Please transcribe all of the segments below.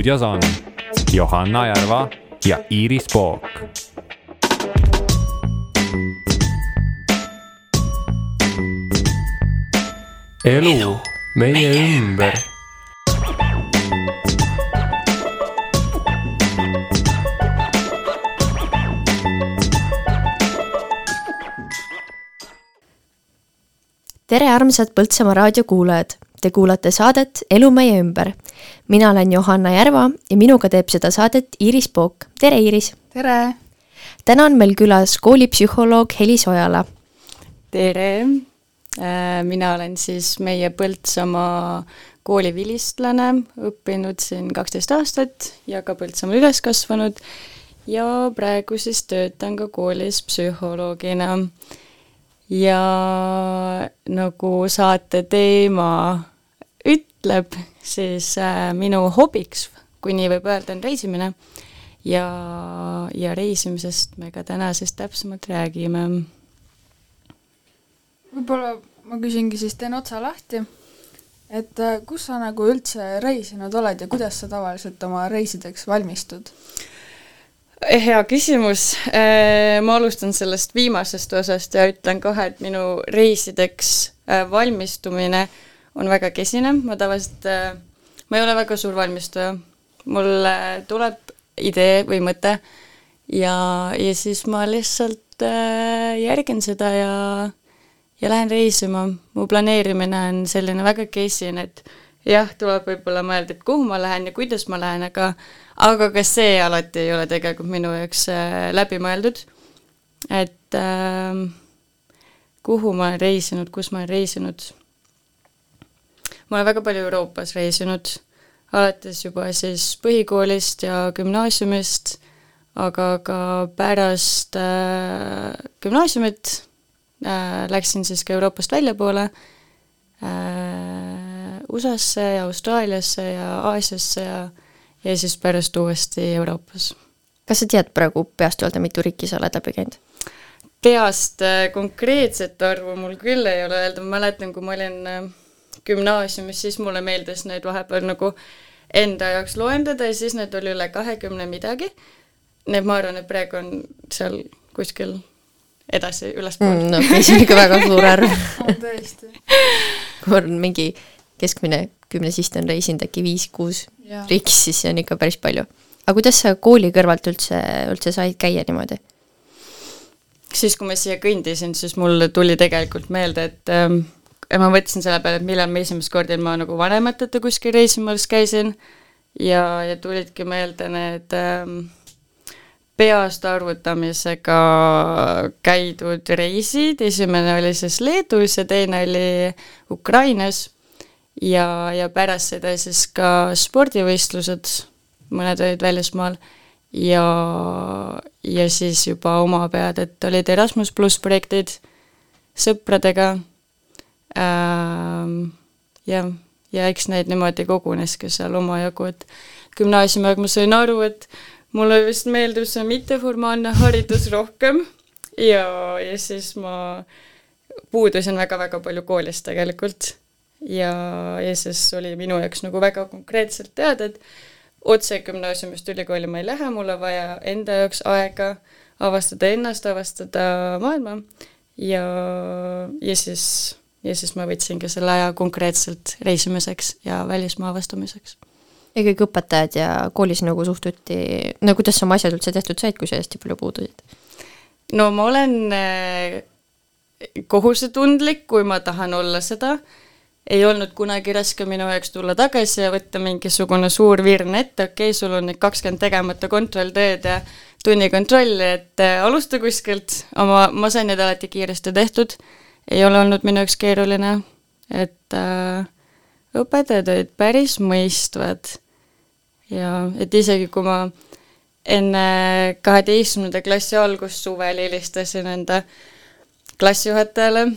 stuudios on Johanna Järva ja Iiris Pook. elu meie ümber tere, armsad Põltsamaa raadiokuulajad! Te kuulate saadet Elu meie ümber. mina olen Johanna Järva ja minuga teeb seda saadet Iiris Pook. tere, Iiris! tere! täna on meil külas koolipsühholoog Helis Ojala. tere! Äh, mina olen siis meie Põltsamaa kooli vilistlane, õppinud siin kaksteist aastat ja ka Põltsamaal üles kasvanud ja praegu siis töötan ka koolis psühholoogina ja nagu saate teema ütleb, siis äh, minu hobiks, kui nii võib öelda, on reisimine. ja, ja reisimisest me ka täna siis täpsemalt räägime. võib-olla ma küsingi siis, teen otsa lahti, et äh, kus sa nagu üldse reisinud oled ja kuidas sa tavaliselt oma reisideks valmistud? hea küsimus. Äh, ma alustan sellest viimasest osast ja ütlen kohe, et minu reisideks äh, valmistumine on väga kesine, ma tavaliselt, äh, ma ei ole väga suur valmistuja. mul tuleb idee või mõte ja, ja siis ma lihtsalt järgin seda ja, ja lähen reisima. mu planeerimine on selline väga kesine, et jah, tuleb võib-olla mõelda, et kuhu ma lähen ja kuidas ma lähen, aga aga ka see alati ei ole tegelikult minu jaoks äh, läbi mõeldud. et äh, kuhu ma olen reisinud, kus ma olen reisinud? Ma olen väga palju Euroopas reisinud, alates juba siis põhikoolist ja gümnaasiumist, aga ka pärast äh, gümnaasiumit äh, läksin siis ka Euroopast väljapoole äh,, USA-sse ja Austraaliasse ja Aasiasse ja ja siis pärast uuesti Euroopas. kas sa tead praegu peast öelda, mitu riiki sa oled läbi käinud? peast äh, konkreetset arvu mul küll ei ole öelda, ma mäletan, kui ma olin äh, gümnaasiumis, siis mulle meeldis neid vahepeal nagu enda jaoks loendada ja siis need oli üle kahekümne midagi. nii et ma arvan, et praegu on seal kuskil edasi ülespool mm,. no see on ikka väga suur arv tõesti. kui on mingi keskmine kümnesist on reisinud äkki viis-kuus riigis, siis see on ikka päris palju. aga kuidas sa kooli kõrvalt üldse, üldse said käia niimoodi? siis, kui ma siia kõndisin, siis mul tuli tegelikult meelde, et ähm, ma mõtlesin selle peale, et millal ma esimest korda ilma nagu vanemateta kuskil reisimas käisin. Ja, ja tulidki meelde need ähm, peast arvutamisega käidud reisid, esimene oli siis Leedus ja teine oli Ukrainas. Ja, ja pärast seda siis ka spordivõistlused, mõned olid välismaal, ja, ja siis juba oma pead, et olid Erasmus pluss projektid sõpradega jah, ja eks neid niimoodi koguneski seal omajagu, et gümnaasiumi aeg ma sain aru, et mulle vist meeldib see mitteformaalne haridus rohkem. Ja, ja siis ma puudusin väga-väga palju koolist tegelikult. Ja, ja siis oli minu jaoks nagu väga konkreetselt teada, et otse gümnaasiumist ülikooli ma ei lähe, mul on vaja enda jaoks aega avastada ennast, avastada maailma. Ja, ja siis, ja siis ma võtsingi selle aja konkreetselt reisimiseks ja välismaa avastamiseks. ja kõik õpetajad ja koolis nagu suhtuti, no kuidas sa oma asjad üldse tehtud said, kui sa hästi palju puudusid? no ma olen eh, kohusetundlik, kui ma tahan olla seda ei olnud kunagi raske minu jaoks tulla tagasi ja võtta mingisugune suur virn ette, okei okay,, sul on nüüd kakskümmend tegemata kontrolltööd ja tunnikontrolli, et äh, alusta kuskilt, oma, ma sain need alati kiiresti tehtud, ei ole olnud minu jaoks keeruline, et äh, õpetajad olid päris mõistvad ja et isegi kui ma enne kaheteistkümnenda klassi algust suvel helistasin enda klassijuhatajale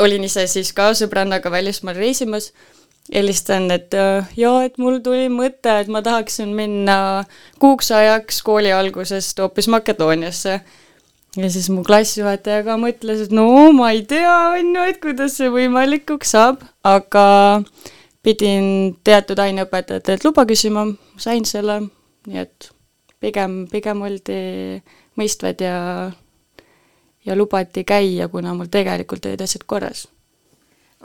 olin ise siis ka sõbrannaga välismaal reisimas, helistan, et äh, jaa, et mul tuli mõte, et ma tahaksin minna kuuks ajaks kooli algusest hoopis Makedooniasse. Ja siis mu klassijuhataja ka mõtles, et no ma ei tea, on ju, et kuidas see võimalikuks saab, aga pidin teatud aineõpetajatelt luba küsima, sain selle, nii et pigem, pigem oldi mõistvad ja ja lubati käia, kuna mul tegelikult olid asjad korras.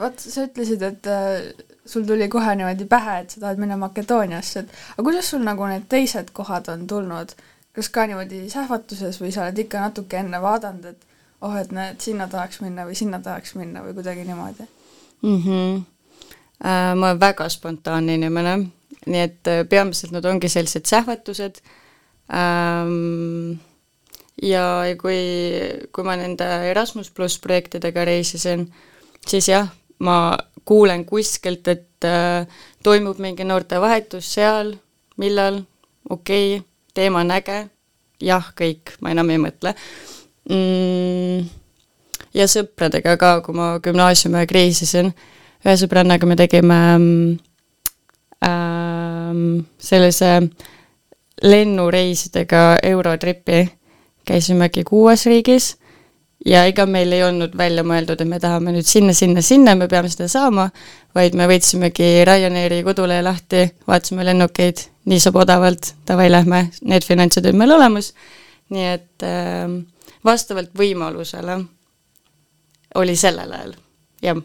vot, sa ütlesid, et äh, sul tuli kohe niimoodi pähe, et sa tahad minna Makedooniasse, et aga kuidas sul nagu need teised kohad on tulnud, kas ka niimoodi sähvatuses või sa oled ikka natuke enne vaadanud, et oh, et näed, sinna tahaks minna või sinna tahaks minna või kuidagi niimoodi mm? -hmm. Äh, ma olen väga spontaanne inimene, nii et äh, peamiselt nad ongi sellised sähvatused ähm,, ja, ja kui, kui ma nende Erasmus pluss projektidega reisisin, siis jah, ma kuulen kuskilt, et äh, toimub mingi noortevahetus seal, millal, okei okay,, teema on äge, jah, kõik, ma enam ei mõtle. Mm,. ja sõpradega ka, kui ma gümnaasiumiaeg reisisin, ühe sõbrannaga me tegime ähm, sellise lennureisidega Eurotripi. Käisimegi kuues riigis ja ega meil ei olnud välja mõeldud, et me tahame nüüd sinna, sinna, sinna, me peame seda saama, vaid me võtsimegi Ryanairi kodulehe lahti, vaatasime lennukeid, nii saab odavalt, davai, lähme, need finantsid olid meil olemas, nii et äh, vastavalt võimalusele oli sellel ajal, jah.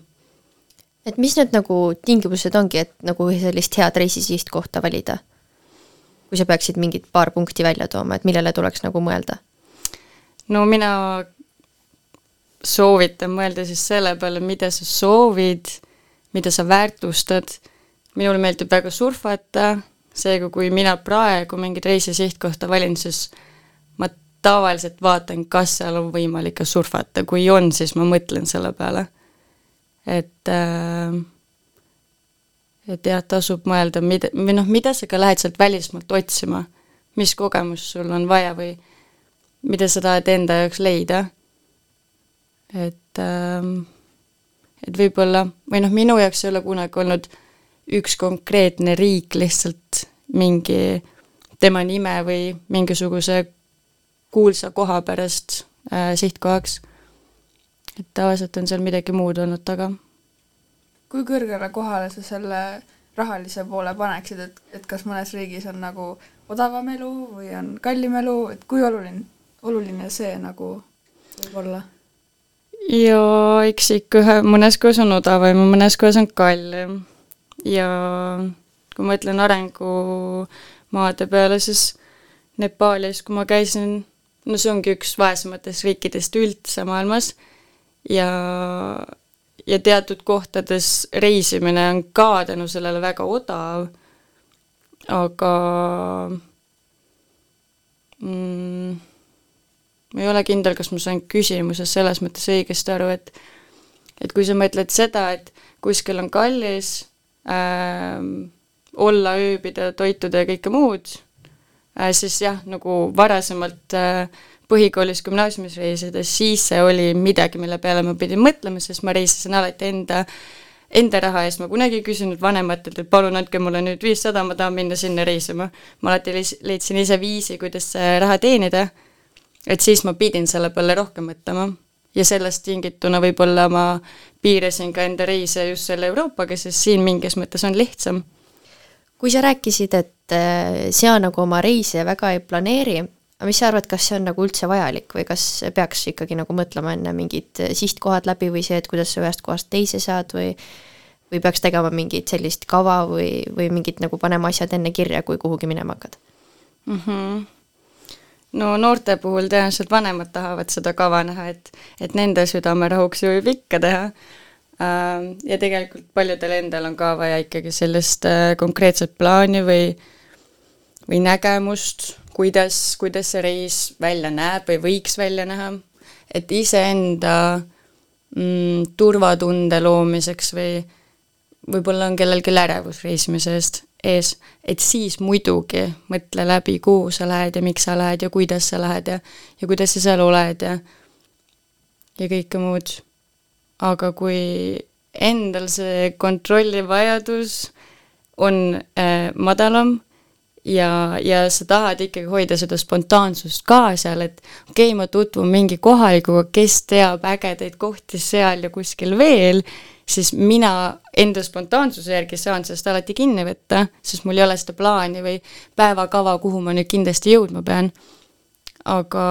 et mis need nagu tingimused ongi, et nagu sellist head reisisihtkohta valida? kui sa peaksid mingid paar punkti välja tooma, et millele tuleks nagu mõelda no mina soovitan mõelda siis selle peale, mida sa soovid, mida sa väärtustad. minule meeldib väga surfata, seega kui mina praegu mingit reisi sihtkohta valin, siis ma tavaliselt vaatan, kas seal on võimalik ka surfata, kui on, siis ma mõtlen selle peale. et äh, et jah, tasub mõelda, mida, või noh, mida sa ka lähed sealt välismaalt otsima, mis kogemust sul on vaja või mida sa tahad enda jaoks leida. Et ähm, et võib-olla, või noh, minu jaoks ei ole kunagi olnud üks konkreetne riik lihtsalt mingi tema nime või mingisuguse kuulsa koha pärast äh, sihtkohaks. et tavaliselt on seal midagi muud olnud taga. kui kõrgele kohale sa selle rahalise poole paneksid, et, et kas mõnes riigis on nagu odavam elu või on kallim elu, et kui oluline, oluline see nagu võib olla? Jaa, eks ikka ühe, mõnes kohas on odavam ja mõnes kohas on kallim. ja kui ma ütlen arengumaade peale, siis Nepaalis, kui ma käisin, no see ongi üks vaesematest riikidest üldse maailmas ja, ja teatud kohtades reisimine on ka tänu sellele väga odav, aga mm, ma ei ole kindel, kas ma sain küsimusest selles mõttes õigesti aru, et et kui sa mõtled seda, et kuskil on kallis äh, olla, ööbida, toituda ja kõike muud äh,, siis jah, nagu varasemalt äh, põhikoolis, gümnaasiumis reisides, siis see oli midagi, mille peale ma pidin mõtlema, sest ma reisisin alati enda enda raha eest, ma kunagi ei küsinud vanematelt, et palun andke mulle nüüd viissada, ma tahan minna sinna reisima. ma alati leidsin ise viisi, kuidas raha teenida et siis ma pidin selle peale rohkem mõtlema ja sellest tingituna võib-olla ma piirasin ka enda reise just selle Euroopaga, sest siin mingis mõttes on lihtsam. kui sa rääkisid, et äh, sina nagu oma reise väga ei planeeri, aga mis sa arvad, kas see on nagu üldse vajalik või kas peaks ikkagi nagu mõtlema enne mingid sihtkohad läbi või see, et kuidas sa ühest kohast teise saad või või peaks tegema mingit sellist kava või, või mingit nagu panema asjad enne kirja, kui kuhugi minema hakkad mm? -hmm no noorte puhul tõenäoliselt vanemad tahavad seda kava näha, et, et nende südamerahuks ju võib ikka teha. Ähm, ja tegelikult paljudel endal on ka vaja ikkagi sellist äh, konkreetset plaani või, või nägemust, kuidas, kuidas see reis välja näeb või võiks välja näha. et iseenda mm, turvatunde loomiseks või võib-olla on kellelgi ärevus reisimise eest ees, et siis muidugi mõtle läbi, kuhu sa lähed ja miks sa lähed ja kuidas sa lähed ja ja kuidas sa seal oled ja ja kõike muud. aga kui endal see kontrollivajadus on äh, madalam ja, ja sa tahad ikkagi hoida seda spontaansust ka seal, et okei okay,, ma tutvun mingi kohalikuga, kes teab ägedaid kohti seal ja kuskil veel, siis mina enda spontaansuse järgi saan sellest alati kinni võtta, sest mul ei ole seda plaani või päevakava, kuhu ma nüüd kindlasti jõudma pean. aga,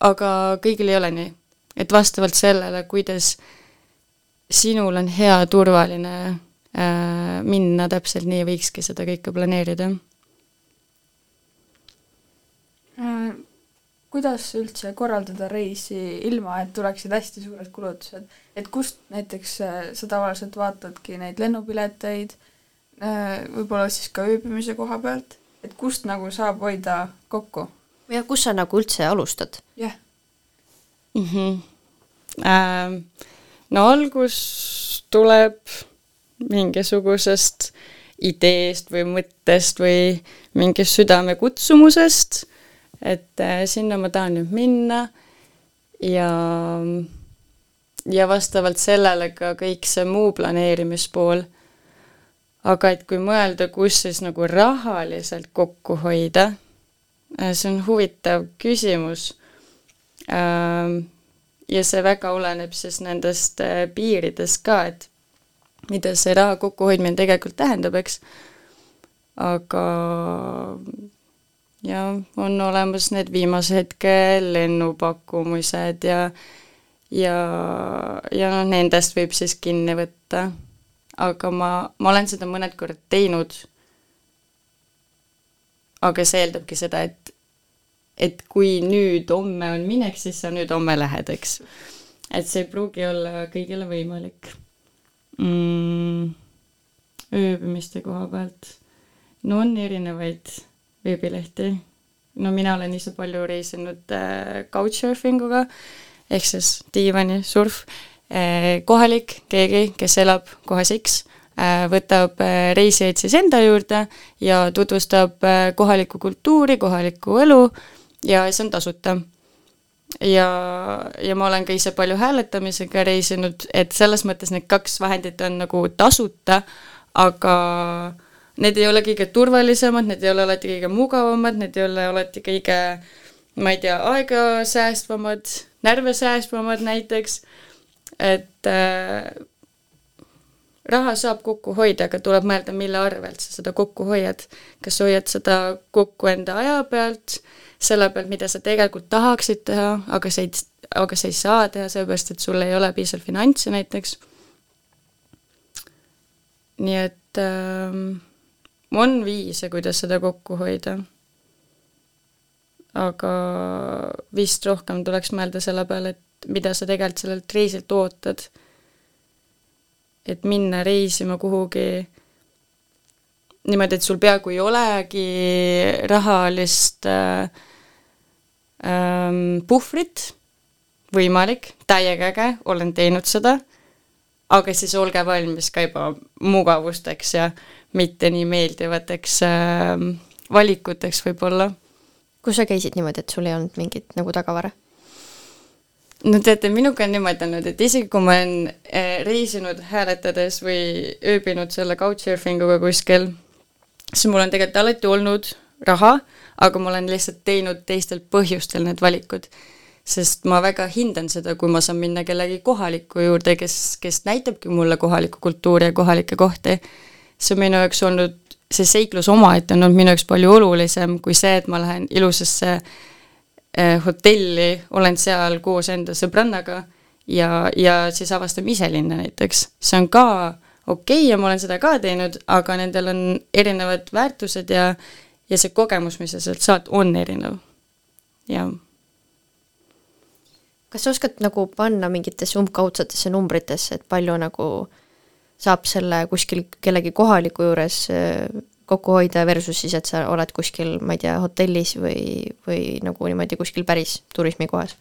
aga kõigil ei ole nii, et vastavalt sellele, kuidas sinul on hea turvaline äh, minna, täpselt nii võikski seda kõike planeerida Äh, kuidas üldse korraldada reisi ilma, et tuleksid hästi suured kulutused, et kust näiteks äh, sa tavaliselt vaatadki neid lennupileteid, äh, võib-olla siis ka ööbimise koha pealt, et kust nagu saab hoida kokku? ja kus sa nagu üldse alustad? jah yeah. mm. -hmm. Ähm, no algus tuleb mingisugusest ideest või mõttest või mingist südamekutsumusest et äh, sinna ma tahan nüüd minna ja, ja vastavalt sellele ka kõik see muu planeerimispool. aga et kui mõelda, kus siis nagu rahaliselt kokku hoida, äh, see on huvitav küsimus. Ähm, ja see väga oleneb siis nendest äh, piiridest ka, et mida see raha kokkuhoidmine tegelikult tähendab, eks. aga ja on olemas need viimase hetke lennupakkumised ja ja, ja noh, nendest võib siis kinni võtta. aga ma, ma olen seda mõned kord teinud, aga see eeldabki seda, et et kui nüüd homme on minek, siis sa nüüd homme lähed, eks. et see ei pruugi olla kõigile võimalik mm,. ööbimiste koha pealt, no on erinevaid veebilehti. no mina olen ise palju reisinud äh, couchsurfing uga ehk siis diivani surf äh,. kohalik keegi, kes elab kohas X äh,, võtab reisijaid siis enda juurde ja tutvustab kohalikku kultuuri, kohalikku elu ja see on tasuta ja, ja ma olen ka ise palju hääletamisega reisinud, et selles mõttes need kaks vahendit on nagu tasuta, aga need ei ole kõige turvalisemad, need ei ole alati kõige mugavamad, need ei ole alati kõige ma ei tea, aega säästvamad, närve säästvamad näiteks, et äh, raha saab kokku hoida, aga tuleb mõelda, mille arvelt sa seda kokku hoiad. kas hoiad seda kokku enda aja pealt, selle pealt, mida sa tegelikult tahaksid teha, aga sa ei, aga sa ei saa teha, sellepärast et sul ei ole piisavalt finantse näiteks. nii et äh, on viise, kuidas seda kokku hoida. aga vist rohkem tuleks mõelda selle peale, et mida sa tegelikult sellelt reisilt ootad. et minna reisima kuhugi niimoodi, et sul peaaegu ei olegi rahalist äh, ähm, puhvrit, võimalik, täiega äge, olen teinud seda, aga siis olge valmis ka juba mugavusteks ja mitte nii meeldivateks äh, valikuteks võib-olla. kus sa käisid niimoodi, et sul ei olnud mingit nagu tagavara? no teate, minuga on niimoodi olnud, et isegi kui ma olen äh, reisinud hääletades või ööbinud selle couchsurfing uga kuskil, siis mul on tegelikult alati olnud raha, aga ma olen lihtsalt teinud teistel põhjustel need valikud. sest ma väga hindan seda, kui ma saan minna kellegi kohaliku juurde, kes, kes näitabki mulle kohalikku kultuuri ja kohalikke kohti see on minu jaoks olnud, see seiklus omaette on olnud minu jaoks palju olulisem kui see, et ma lähen ilusasse eh, hotelli, olen seal koos enda sõbrannaga ja, ja siis avastame ise linna näiteks. see on ka okei okay ja ma olen seda ka teinud, aga nendel on erinevad väärtused ja, ja see kogemus, mis sa sealt saad, on erinev. jah kas sa oskad nagu panna mingitesse umbkaudsetesse numbritesse, et palju nagu äh, saab selle kuskil kellegi kohaliku juures äh, kokku hoida versus siis, et sa oled kuskil, ma ei tea, hotellis või, või nagu niimoodi kuskil päris turismikohas?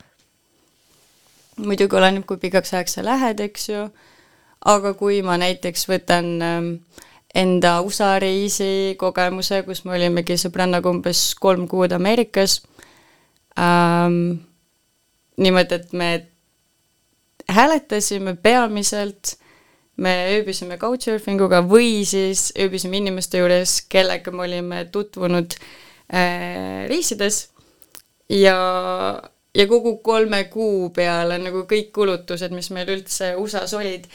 muidugi oleneb, kui pikaks ajaks sa lähed, eks ju, aga kui ma näiteks võtan ähm, enda USA reisi kogemuse, kus me olimegi sõbrannaga umbes kolm kuud Ameerikas ähm,, niimoodi, et me hääletasime peamiselt me ööbisime couchsurfing uga või siis ööbisime inimeste juures, kellega me olime tutvunud äh, reisides ja, ja kogu kolme kuu peale nagu kõik kulutused, mis meil üldse USA-s olid,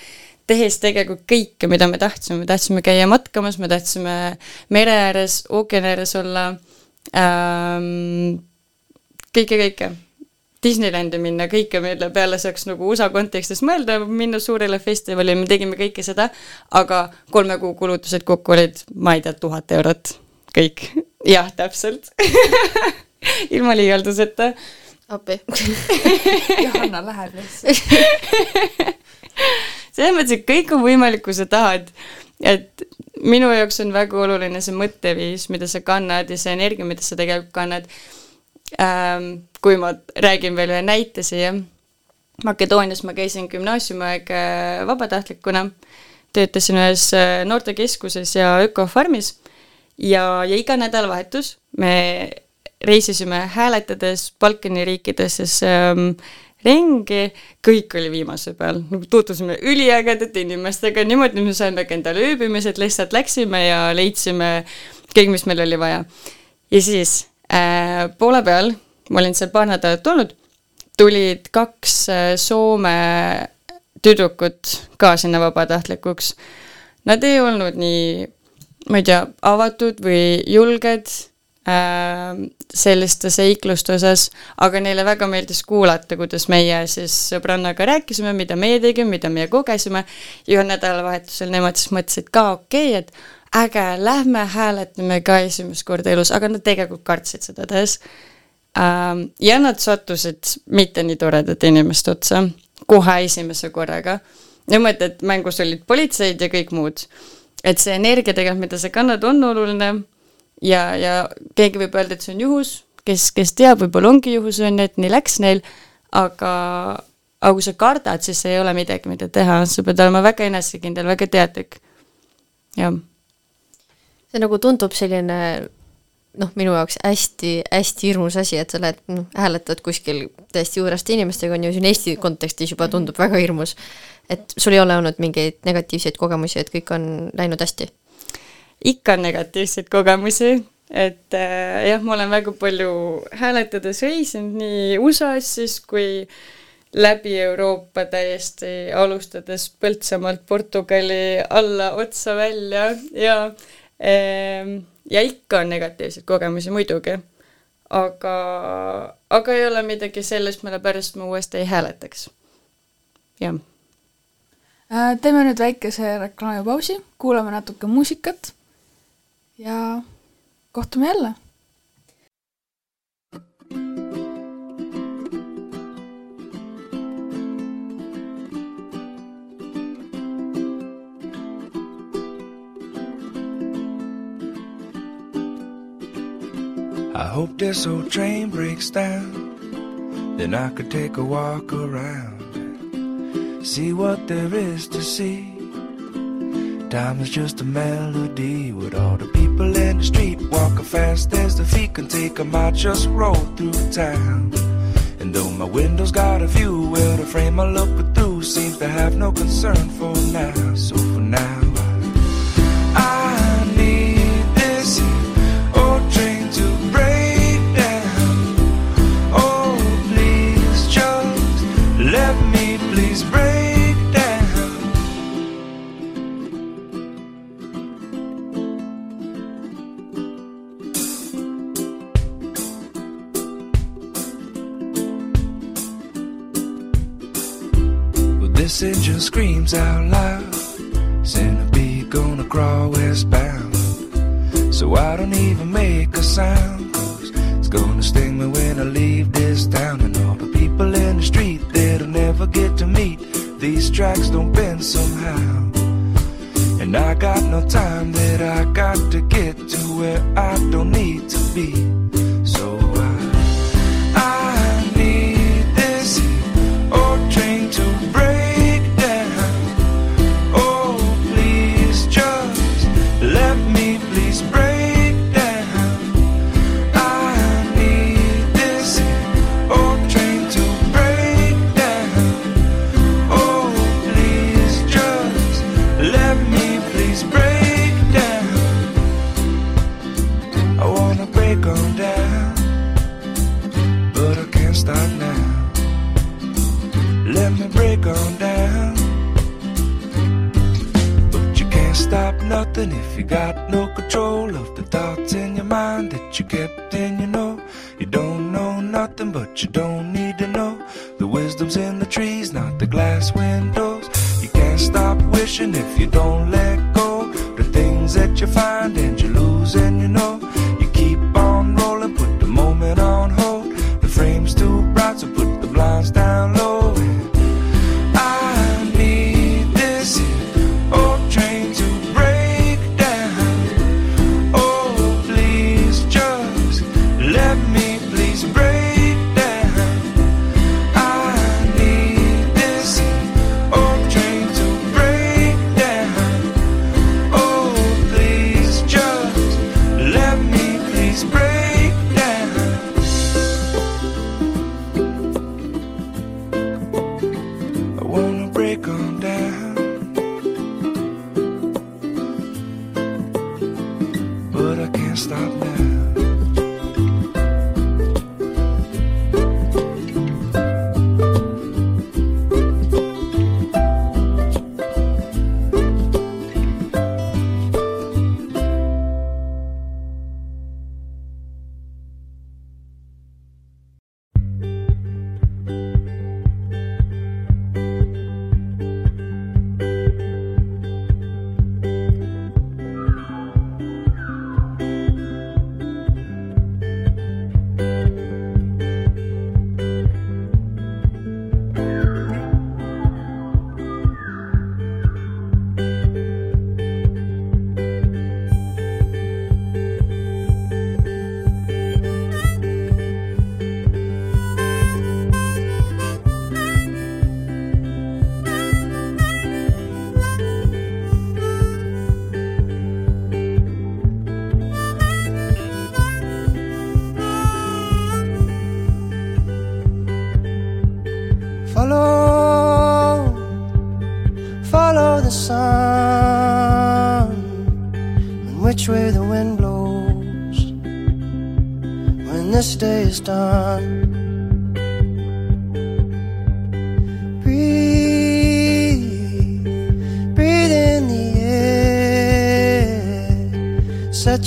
tehes tegelikult kõike, mida me tahtsime, me tahtsime käia matkamas, me tahtsime mere ääres, ookeani ääres olla ähm,, kõike, kõike. Disneylandi minna, kõike, mille peale saaks nagu USA kontekstis mõelda, minna suurele festivalile, me tegime kõike seda, aga kolme kuu kulutused kokku olid, ma ei tea, tuhat eurot, kõik. jah, täpselt ilma liialduseta appi Johanna läheb lihtsalt. selles mõttes, et kõik on võimalik, kui sa tahad. et minu jaoks on väga oluline see mõtteviis, mida sa kannad ja see energia, mida sa tegelikult kannad. Kui ma räägin veel ühe näite siia. Makedoonias ma käisin gümnaasiumiaeg vabatahtlikuna, töötasin ühes äh, noortekeskuses ja ökofarmis. Ja, ja iga nädalavahetus me reisisime hääletades Balkani riikides ähm, ringi, kõik oli viimase peal, tutvusime üliägedate inimestega, niimoodi me saimegi endale ööbimised, lihtsalt läksime ja leidsime kõik, mis meil oli vaja. ja siis äh, poole peal, ma olin seal paar nädalat olnud, tulid kaks äh, Soome tüdrukut ka sinna vabatahtlikuks. Nad ei olnud nii, ma ei tea, avatud või julged äh, selliste seikluste osas, aga neile väga meeldis kuulata, kuidas meie siis sõbrannaga rääkisime, mida meie tegime, mida meie kogesime. ja nädalavahetusel nemad siis mõtlesid ka okei okay,, et äge, lähme hääletame ka esimest korda elus, aga nad tegelikult kartsid seda tehes ähm,. ja nad sattusid mitte nii toredate inimeste otsa kohe esimese korraga. niimoodi, et mängus olid politseid ja kõik muud. et see energia tegelikult, mida sa kannad, on oluline ja, ja keegi võib öelda, et see on juhus, kes, kes teab, võib-olla ongi juhus, on ju, et nii läks neil, aga, aga kui sa kardad, siis ei ole midagi, mida teha, sa pead olema väga enesekindel, väga teadlik, jah. See nagu tundub selline noh, minu jaoks hästi-hästi hirmus asi, et sa lähed, noh, hääletad kuskil täiesti juuraste inimestega, on ju, siin Eesti kontekstis juba tundub väga hirmus. et sul ei ole olnud mingeid negatiivseid kogemusi, et kõik on läinud hästi ikka on negatiivseid kogemusi, et äh, jah, ma olen väga palju hääletades reisinud nii USA-s siis kui läbi Euroopa täiesti, alustades Põltsamaalt Portugali alla otsa välja ja ja ikka on negatiivseid kogemusi muidugi. aga, aga ei ole midagi sellist, mille pärast ma uuesti ei hääletaks. jah. Äh, teeme nüüd väikese reklaamipausi, kuulame natuke muusikat ja kohtume jälle. Hope this old train breaks down. Then I could take a walk around, see what there is to see. Time is just a melody with all the people in the street walking fast as the feet can take 'em. I just roll through town. And though my window's got a view, well, the frame I look through seems to have no concern for now. So for now, comes out.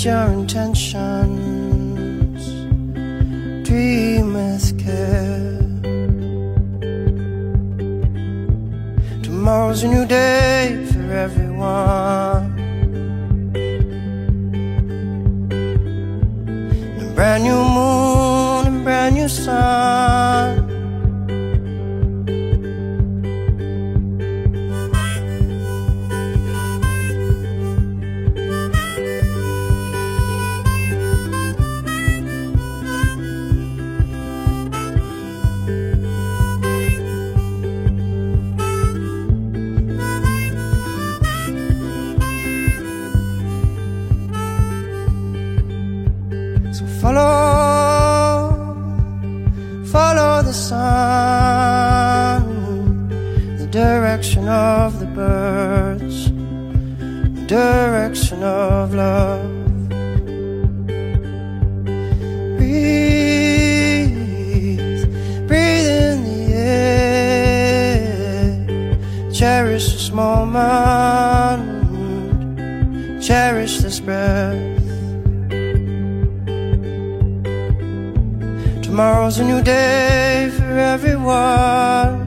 your intentions. Dream with care. Tomorrow's a new day for everyone. Cherish this moment, cherish this breath. Tomorrow's a new day for everyone.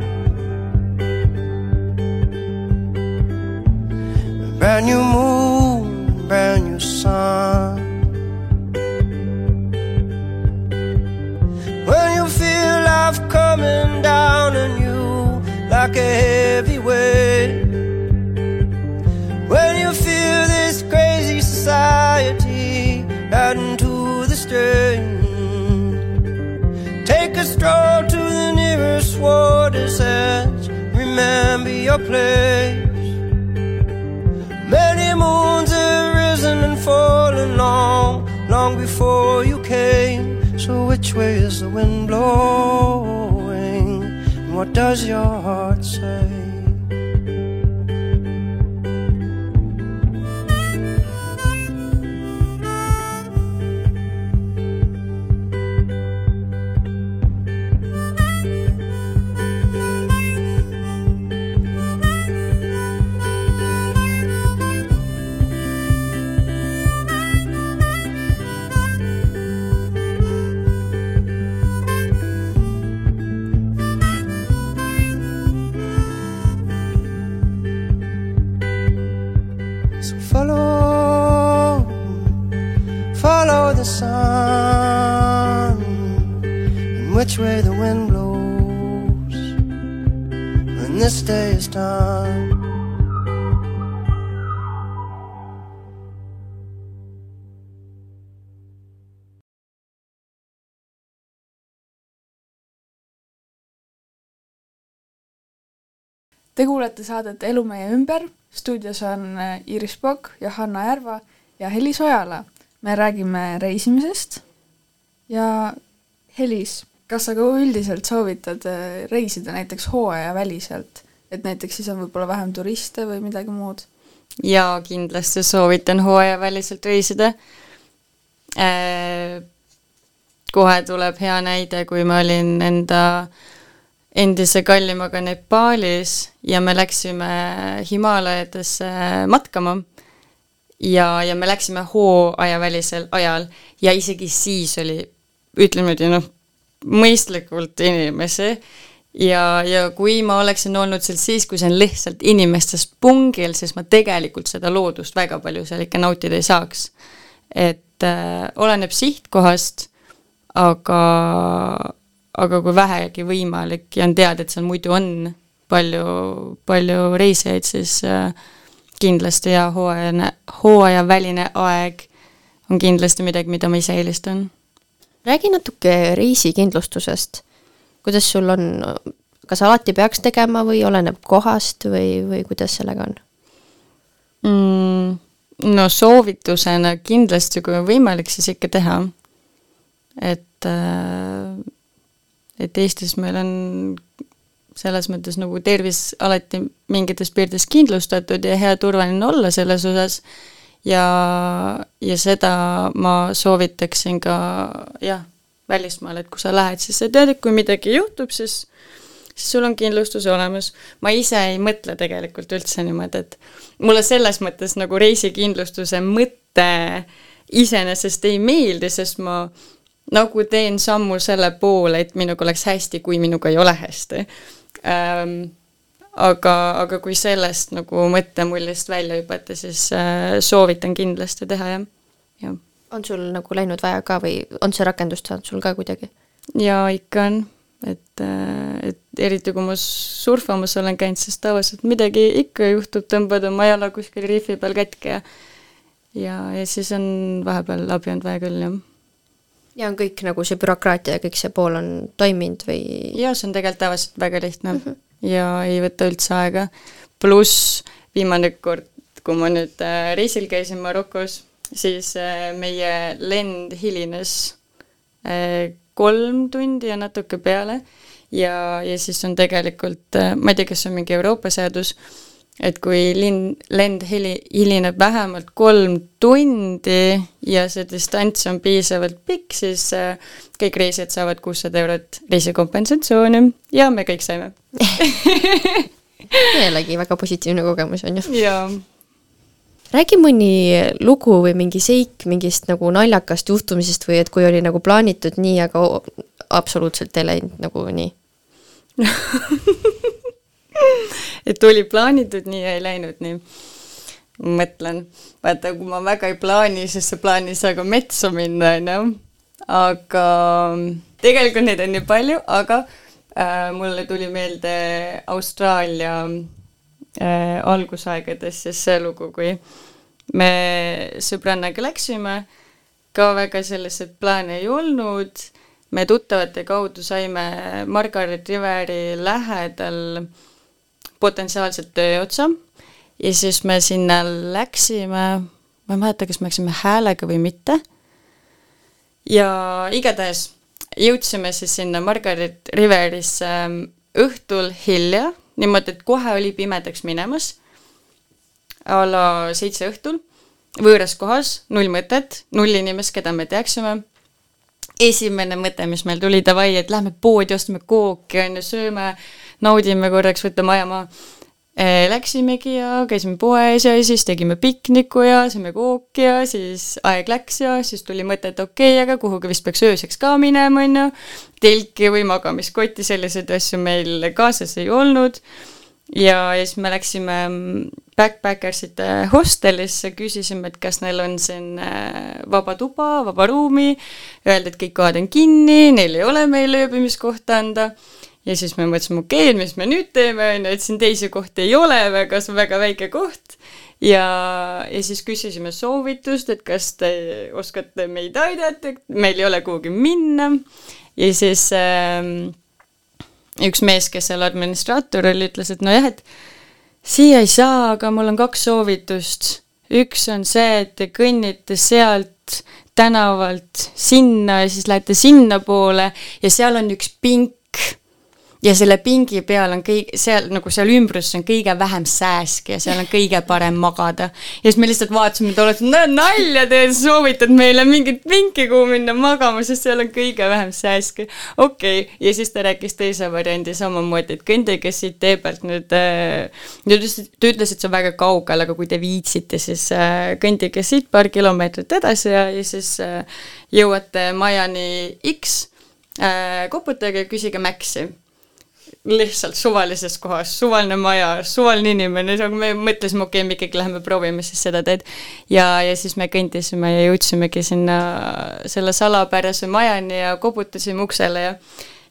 Brand new moon, brand new sun. When you feel life coming down on you like a Many moons have risen and fallen long Long before you came So which way is the wind blowing? And what does your heart Te kuulete saadet Elu meie ümber, stuudios on äh, Iris Pokk, Johanna Järva ja Helis Ojala. me räägime reisimisest ja Helis, kas sa ka üldiselt soovitad äh, reisida näiteks hooajaväliselt, et näiteks siis on võib-olla vähem turiste või midagi muud? jaa, kindlasti soovitan hooajaväliselt reisida äh,. kohe tuleb hea näide, kui ma olin enda endise kallimaga Nepaalis ja me läksime Himaalajatesse matkama ja, ja me läksime hooajavälisel ajal ja isegi siis oli, ütleme niimoodi noh, mõistlikult inimesi ja, ja kui ma oleksin olnud seal siis, kui see on lihtsalt inimestest pungil, siis ma tegelikult seda loodust väga palju seal ikka nautida ei saaks. et äh, oleneb sihtkohast, aga, aga kui vähegi võimalik ja on teada, et seal muidu on palju, palju reisijaid, siis äh, kindlasti ja hooajane, hooajaväline aeg on kindlasti midagi, mida ma ise eelistan. räägi natuke reisikindlustusest. kuidas sul on, kas alati peaks tegema või oleneb kohast või, või kuidas sellega on mm,? no soovitusena kindlasti, kui on võimalik, siis ikka teha. et äh, et Eestis meil on selles mõttes nagu tervis alati mingites piirides kindlustatud ja hea turvaline olla selles osas ja, ja seda ma soovitaksin ka jah, välismaal, et kui sa lähed, siis sa tead, et kui midagi juhtub, siis siis sul on kindlustus olemas. ma ise ei mõtle tegelikult üldse niimoodi, et mulle selles mõttes nagu reisikindlustuse mõte iseenesest ei meeldi, sest ma nagu teen sammu selle poole, et minuga oleks hästi, kui minuga ei ole hästi ähm,. aga, aga kui sellest nagu mõttemullist välja hüpata, siis äh, soovitan kindlasti teha, jah, jah. on sul nagu läinud vaja ka või on see rakendust saanud sul ka kuidagi? jaa, ikka on, et, et eriti kui ma surfamas olen käinud, siis tavaliselt midagi ikka juhtub, tõmbad oma jala kuskil rihvi peal katki ja ja, ja siis on vahepeal abi olnud vaja küll, jah ja on kõik nagu see bürokraatia ja kõik see pool on toiminud või? jaa, see on tegelikult tavaliselt väga lihtne mm -hmm. ja ei võta üldse aega. pluss viimane kord, kui ma nüüd äh, reisil käisin Marokos, siis äh, meie lend hilines äh, kolm tundi ja natuke peale ja, ja siis on tegelikult, ma ei tea, kas see on mingi Euroopa seadus, et kui linn, lend heli-, hilineb vähemalt kolm tundi ja see distants on piisavalt pikk, siis äh, kõik reisijad saavad kuussada eurot reisikompensatsiooni ja me kõik saime jällegi väga positiivne kogemus, on ju? jaa. räägi mõni lugu või mingi seik mingist nagu naljakast juhtumisest või et kui oli nagu plaanitud nii, aga absoluutselt ei läinud nagu nii et oli plaanitud nii ja ei läinud nii. mõtlen, vaata, kui ma väga ei plaani, siis sa plaani ei saa ka metsa minna, on ju. aga tegelikult neid on nii palju, aga äh, mulle tuli meelde Austraalia äh, algusaegades siis see lugu, kui me sõbrannaga läksime, ka väga selliseid plaane ei olnud, me tuttavate kaudu saime Margaret Riveri lähedal äh, potentsiaalselt tööotsa. ja siis me sinna läksime, ma ei mäleta, kas me läksime häälega või mitte, ja igatahes jõudsime siis sinna Margaret Riverisse ähm, õhtul hilja, niimoodi, et kohe oli pimedaks minemas, a la seitse õhtul, võõras kohas, null mõtet, null inimest, keda me teaksime. esimene mõte, mis meil tuli, davai, et lähme poodi, ostame kooki, on ju, sööme, naudime korraks, võtame aja maha. Eh, läksimegi ja käisime poes ja siis tegime pikniku ja sõime kooki ja siis aeg läks ja siis tuli mõte, et okei okay,, aga kuhugi vist peaks ööseks ka minema, on ju. telki või magamiskotti, selliseid asju meil kaasas ei olnud. ja, ja siis me läksime backpackersite hostelisse, küsisime, et kas neil on siin eh, vaba tuba, vaba ruumi. Öeldi, et kõik kohad on kinni, neil ei ole meile ööbimiskohta anda ja siis me mõtlesime, okei okay,, mis me nüüd teeme, on ju, et siin teisi kohti ei ole, väga, see on väga väike koht ja, ja siis küsisime soovitust, et kas te oskate meid aidata, meil ei ole kuhugi minna ja siis äh, üks mees, kes seal administraator oli, ütles, et nojah, et siia ei saa, aga mul on kaks soovitust. üks on see, et te kõnnite sealt tänavalt sinna ja siis lähete sinnapoole ja seal on üks pink ja selle pingi peal on kõik, seal nagu seal ümbruses on kõige vähem sääski ja seal on kõige parem magada. ja siis me lihtsalt vaatasime tollelt, näed nalja teed, soovitad meile mingit pinki, kuhu minna magama, sest seal on kõige vähem sääski. okei okay., ja siis ta rääkis teise variandi samamoodi, et kõndige siit tee pealt nüüd äh,, ta ütles, ta ütles, et see on väga kaugel, aga kui te viitsite, siis äh, kõndige siit paar kilomeetrit edasi ja, ja siis äh, jõuate majani X äh,, koputage küsige Maxi lihtsalt suvalises kohas, suvaline maja, suvaline inimene, aga me mõtlesime, okei okay,, me ikkagi läheme proovime siis seda teed. ja, ja siis me kõndisime ja jõudsimegi sinna selle salapärase majani ja koputasime uksele ja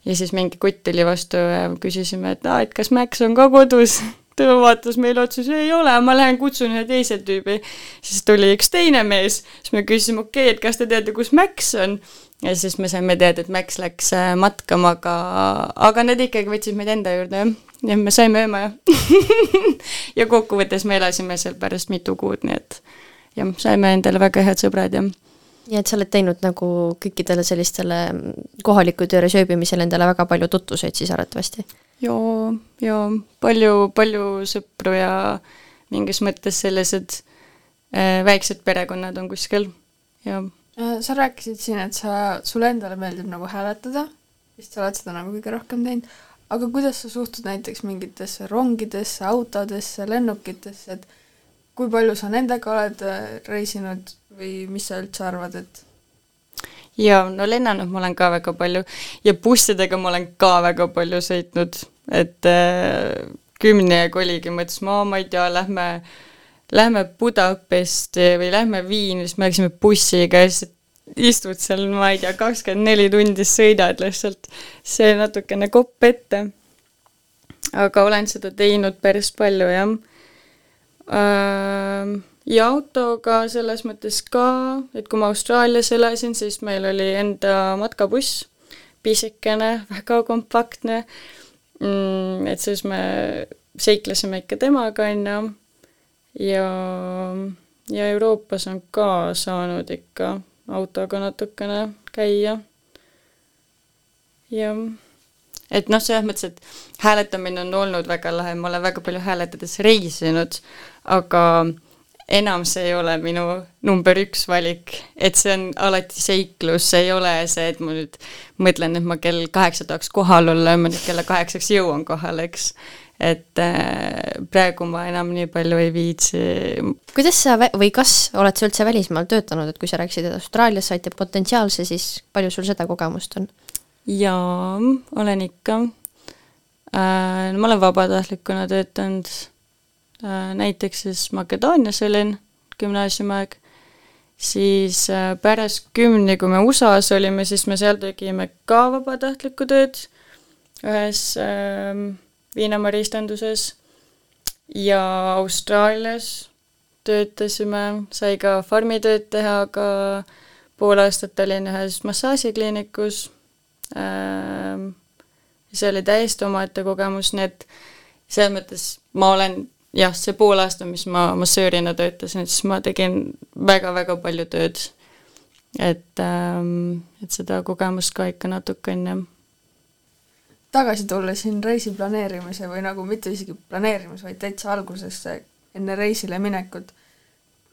ja siis mingi kutt tuli vastu ja küsisime, et aa, et kas Max on ka kodus ta vaatas meile otsa, siis ei ole, ma lähen kutsun ühe teise tüübi. siis tuli üks teine mees, siis me küsisime, okei okay,, et kas te teate, kus Max on ja siis me saime teada, et Max läks äh, matkama, aga, aga nad ikkagi võtsid meid enda juurde, jah. ja me saime öömaja ja kokkuvõttes me elasime seal pärast mitu kuud, nii et jah, saime endale väga head sõbrad ja nii et sa oled teinud nagu kõikidele sellistele kohaliku tööre sööbimisele endale väga palju tutvuseid siis arvatavasti? joo, joo, palju, palju sõpru ja mingis mõttes sellised äh, väiksed perekonnad on kuskil ja sa rääkisid siin, et sa, sulle endale meeldib nagu hääletada, vist sa oled seda nagu kõige rohkem teinud, aga kuidas sa suhtud näiteks mingitesse rongidesse, autodesse, lennukitesse, et kui palju sa nendega oled äh, reisinud või mis sa üldse arvad, et? Jaa, no lennanud ma olen ka väga palju ja bussidega ma olen ka väga palju sõitnud, et äh, kümnega oligi, mõtlesime, aa, ma ei tea, lähme äh, lähme Budapesti või lähme Viini, siis me läksime bussiga ja siis istud seal, ma ei tea, kakskümmend neli tundi sõidad lihtsalt. see natukene kopp ette. aga olen seda teinud päris palju, jah. ja autoga selles mõttes ka, et kui ma Austraalias elasin, siis meil oli enda matkabuss, pisikene, väga kompaktne. Mm, et siis me seiklesime ikka temaga, on ju ja, ja Euroopas on ka saanud ikka autoga natukene käia. jah, et noh, selles mõttes, et hääletamine on olnud väga lahe, ma olen väga palju hääletades reisinud, aga enam see ei ole minu number üks valik, et see on alati seiklus, see ei ole see, et ma nüüd mõtlen, et ma kell kaheksa tahaks kohal olla ja ma nüüd kella kaheksaks jõuan kohale, eks et äh, praegu ma enam nii palju ei viitsi. kuidas sa või kas oled sa üldse välismaal töötanud, et kui sa rääkisid, et Austraalias saite potentsiaalse, siis palju sul seda kogemust on? jaa, olen ikka äh,. ma olen vabatahtlikuna töötanud äh,, näiteks siis Makedoonias olin gümnaasiumiaeg, siis äh, pärast kümni, kui me USA-s olime, siis me seal tegime ka vabatahtlikku tööd ühes äh, Viinamaa riistanduses ja Austraalias töötasime, sai ka farmitööd teha, aga pool aastat olin ühes massaažikliinikus ähm,. see oli täiesti omaette kogemus, nii et selles mõttes ma olen jah, see pool aasta, mis ma massöörina töötasin, siis ma tegin väga-väga palju tööd. et ähm,, et seda kogemust ka ikka natuke on jah tagasi tulla siin reisi planeerimise või nagu mitte isegi planeerimise, vaid täitsa algusesse, enne reisile minekut,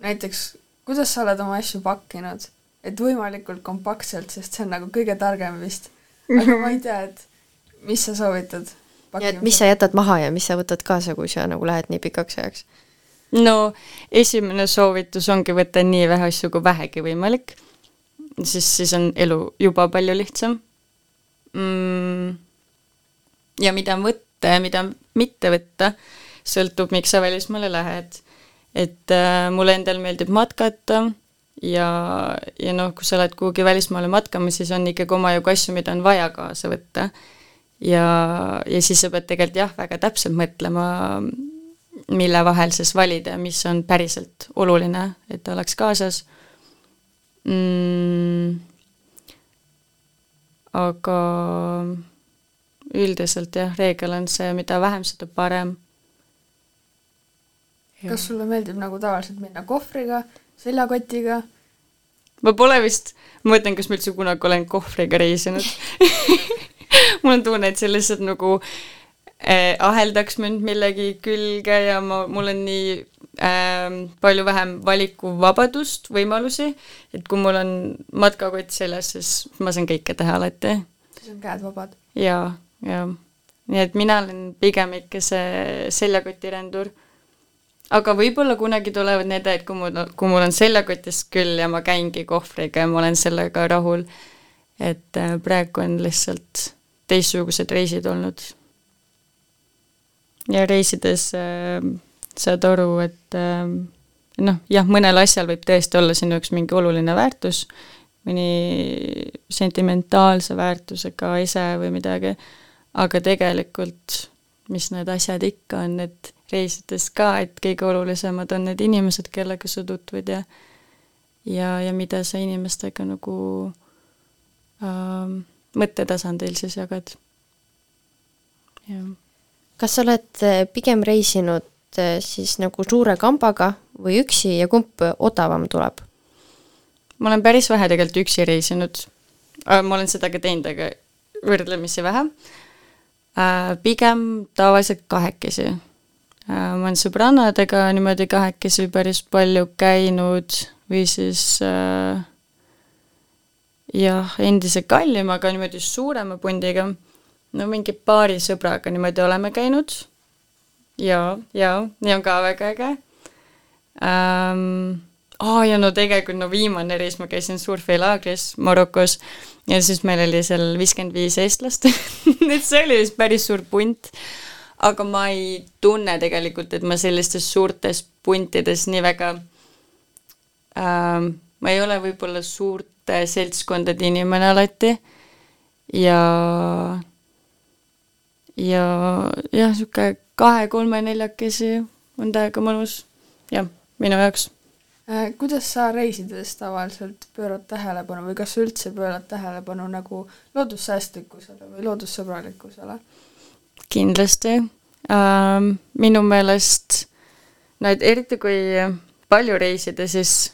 näiteks kuidas sa oled oma asju pakkinud, et võimalikult kompaktselt, sest see on nagu kõige targem vist. aga ma ei tea, et mis sa soovitad? ja et mis sa jätad maha ja mis sa võtad kaasa, kui sa nagu lähed nii pikaks ajaks? no esimene soovitus ongi võtta nii vähe asju kui vähegi võimalik, siis, siis on elu juba palju lihtsam mm ja mida võtta ja mida mitte võtta, sõltub, miks sa välismaale lähed. et äh, mulle endal meeldib matkata ja, ja noh, kui sa oled kuhugi välismaale matkamas, siis on ikkagi omajagu asju, mida on vaja kaasa võtta. ja, ja siis sa pead tegelikult jah, väga täpselt mõtlema, mille vahel siis valida, mis on päriselt oluline, et ta oleks kaasas mm,. aga üldiselt jah, reegel on see, mida vähem, seda parem. kas sulle meeldib nagu tavaliselt minna kohvriga, seljakotiga? ma pole vist, ma mõtlen, kas ma üldse kunagi olen kohvriga reisinud mul on tunne, et see lihtsalt nagu äh, aheldaks mind millegi külge ja ma, mul on nii äh, palju vähem valikuvabadust, võimalusi, et kui mul on matkakott seljas, siis ma saan kõike teha alati. siis on käed vabad? jaa jah, nii et mina olen pigem ikka see seljakotirendur. aga võib-olla kunagi tulevad need ajad, kui mul, kui mul on seljakotist küll ja ma käingi kohvriga ja ma olen sellega rahul. et äh, praegu on lihtsalt teistsugused reisid olnud. ja reisides äh, saad aru, et äh, noh, jah, mõnel asjal võib tõesti olla sinu jaoks mingi oluline väärtus, mõni sentimentaalse väärtusega ise või midagi aga tegelikult mis need asjad ikka on, et reisides ka, et kõige olulisemad on need inimesed, kellega sa tutvud ja ja, ja mida sa inimestega nagu äh, mõttetasandil siis jagad. jah. kas sa oled äh, pigem reisinud äh, siis nagu suure kambaga või üksi ja kumb odavam tuleb? ma olen päris vähe tegelikult üksi reisinud. ma olen seda ka teinud, aga võrdlemisi vähe Äh, pigem tavaliselt kahekesi. Äh, ma olen sõbrannadega niimoodi kahekesi päris palju käinud või siis äh, jah, endise kallimaga, niimoodi suurema pundiga, no mingi paari sõbraga niimoodi oleme käinud ja, ja nii on ka väga äge ähm,. Aa oh, ja no tegelikult no viimane reis ma käisin surfilaagris Marokos ja siis meil oli seal viiskümmend viis eestlast et see oli vist päris suur punt. aga ma ei tunne tegelikult, et ma sellistes suurtes puntides nii väga äh,, ma ei ole võib-olla suurte seltskondade inimene alati ja ja jah, niisugune kahe-kolme-neljakesi on täiega mõnus, jah, minu jaoks kuidas sa reisides tavaliselt pöörad tähelepanu või kas sa üldse pöörad tähelepanu nagu loodussäästlikkusele või loodussõbralikkusele? kindlasti ähm,. minu meelest no et eriti kui palju reisida, siis,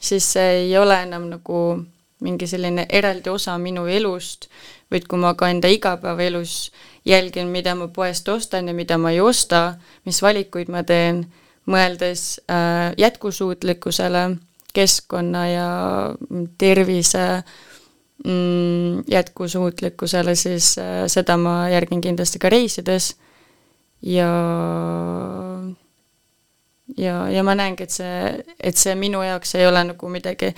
siis see ei ole enam nagu mingi selline eraldi osa minu elust, vaid kui ma ka enda igapäevaelus jälgin, mida ma poest ostan ja mida ma ei osta, mis valikuid ma teen mõeldes äh, jätkusuutlikkusele, keskkonna ja tervise mm, jätkusuutlikkusele, siis äh, seda ma järgin kindlasti ka reisides. Ja ja, ja ma näengi, et see, et see minu jaoks ei ole nagu midagi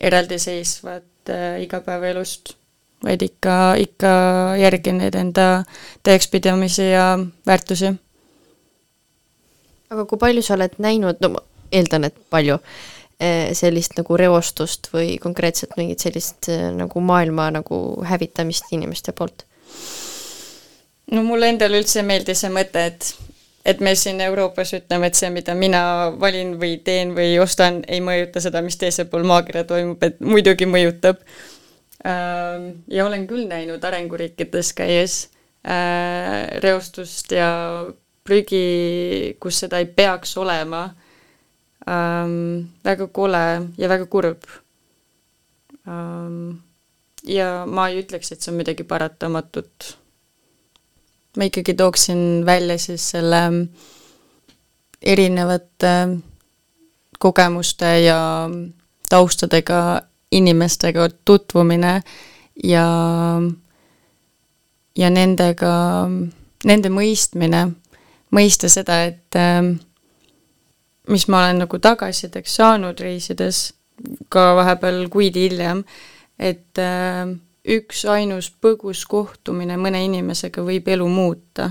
eraldiseisvat äh, igapäevaelust, vaid ikka, ikka järgin neid enda tõekspidamisi ja väärtusi aga kui palju sa oled näinud, no ma eeldan, et palju, eh, sellist nagu reostust või konkreetselt mingit sellist eh, nagu maailma nagu hävitamist inimeste poolt? no mulle endale üldse ei meeldi see mõte, et et me siin Euroopas ütleme, et see, mida mina valin või teen või ostan, ei mõjuta seda, mis teisel pool maakera toimub, et muidugi mõjutab. Ähm, ja olen küll näinud arenguriikides käies äh, reostust ja prügi, kus seda ei peaks olema ähm,. väga kole ja väga kurb ähm,. ja ma ei ütleks, et see on midagi paratamatut. ma ikkagi tooksin välja siis selle erinevate kogemuste ja taustadega inimestega tutvumine ja, ja nendega, nende mõistmine mõista seda, et ähm, mis ma olen nagu tagasisideks saanud reisides, ka vahepeal kuid hiljem, et äh, üks ainus põgus kohtumine mõne inimesega võib elu muuta.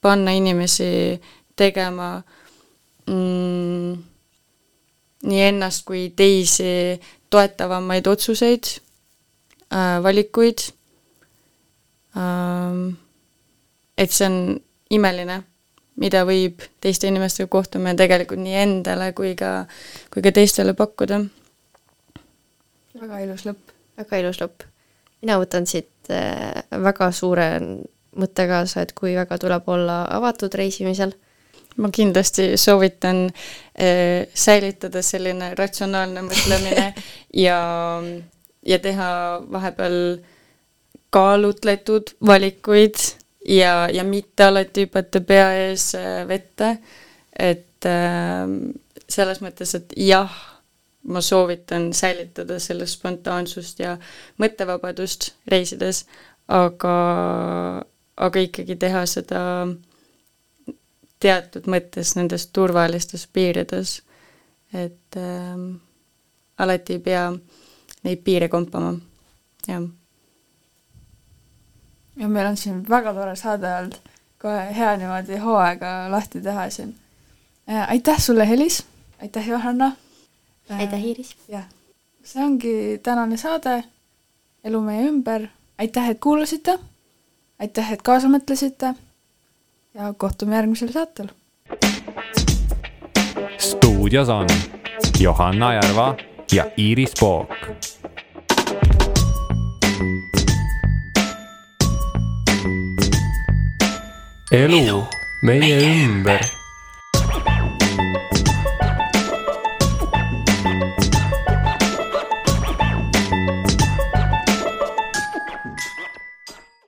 panna inimesi tegema mm, nii ennast kui teisi toetavamaid otsuseid äh,, valikuid ähm, et see on imeline, mida võib teiste inimestega kohtumine tegelikult nii endale kui ka, kui ka teistele pakkuda. väga ilus lõpp. väga ilus lõpp. mina võtan siit äh, väga suure mõtte kaasa, et kui väga tuleb olla avatud reisimisel ma kindlasti soovitan äh, säilitada selline ratsionaalne mõtlemine ja, ja teha vahepeal kaalutletud valikuid ja, ja mitte alati hüpata pea ees äh, vette, et äh, selles mõttes, et jah, ma soovitan säilitada sellest spontaansust ja mõttevabadust reisides, aga, aga ikkagi teha seda teatud mõttes nendes turvalistes piirides, et äh, alati ei pea neid piire kompama, jah. Ja meil on siin väga tore saade olnud, kohe hea niimoodi hooaega lahti teha siin äh,. aitäh sulle, Helis, aitäh, Johanna äh,. aitäh, Iiris. jah, see ongi tänane saade Elu meie ümber, aitäh, et kuulasite, aitäh, et kaasa mõtlesite ja kohtume järgmisel saatel. stuudios on Johanna Järva ja Iiris Pook. Elu meie ümber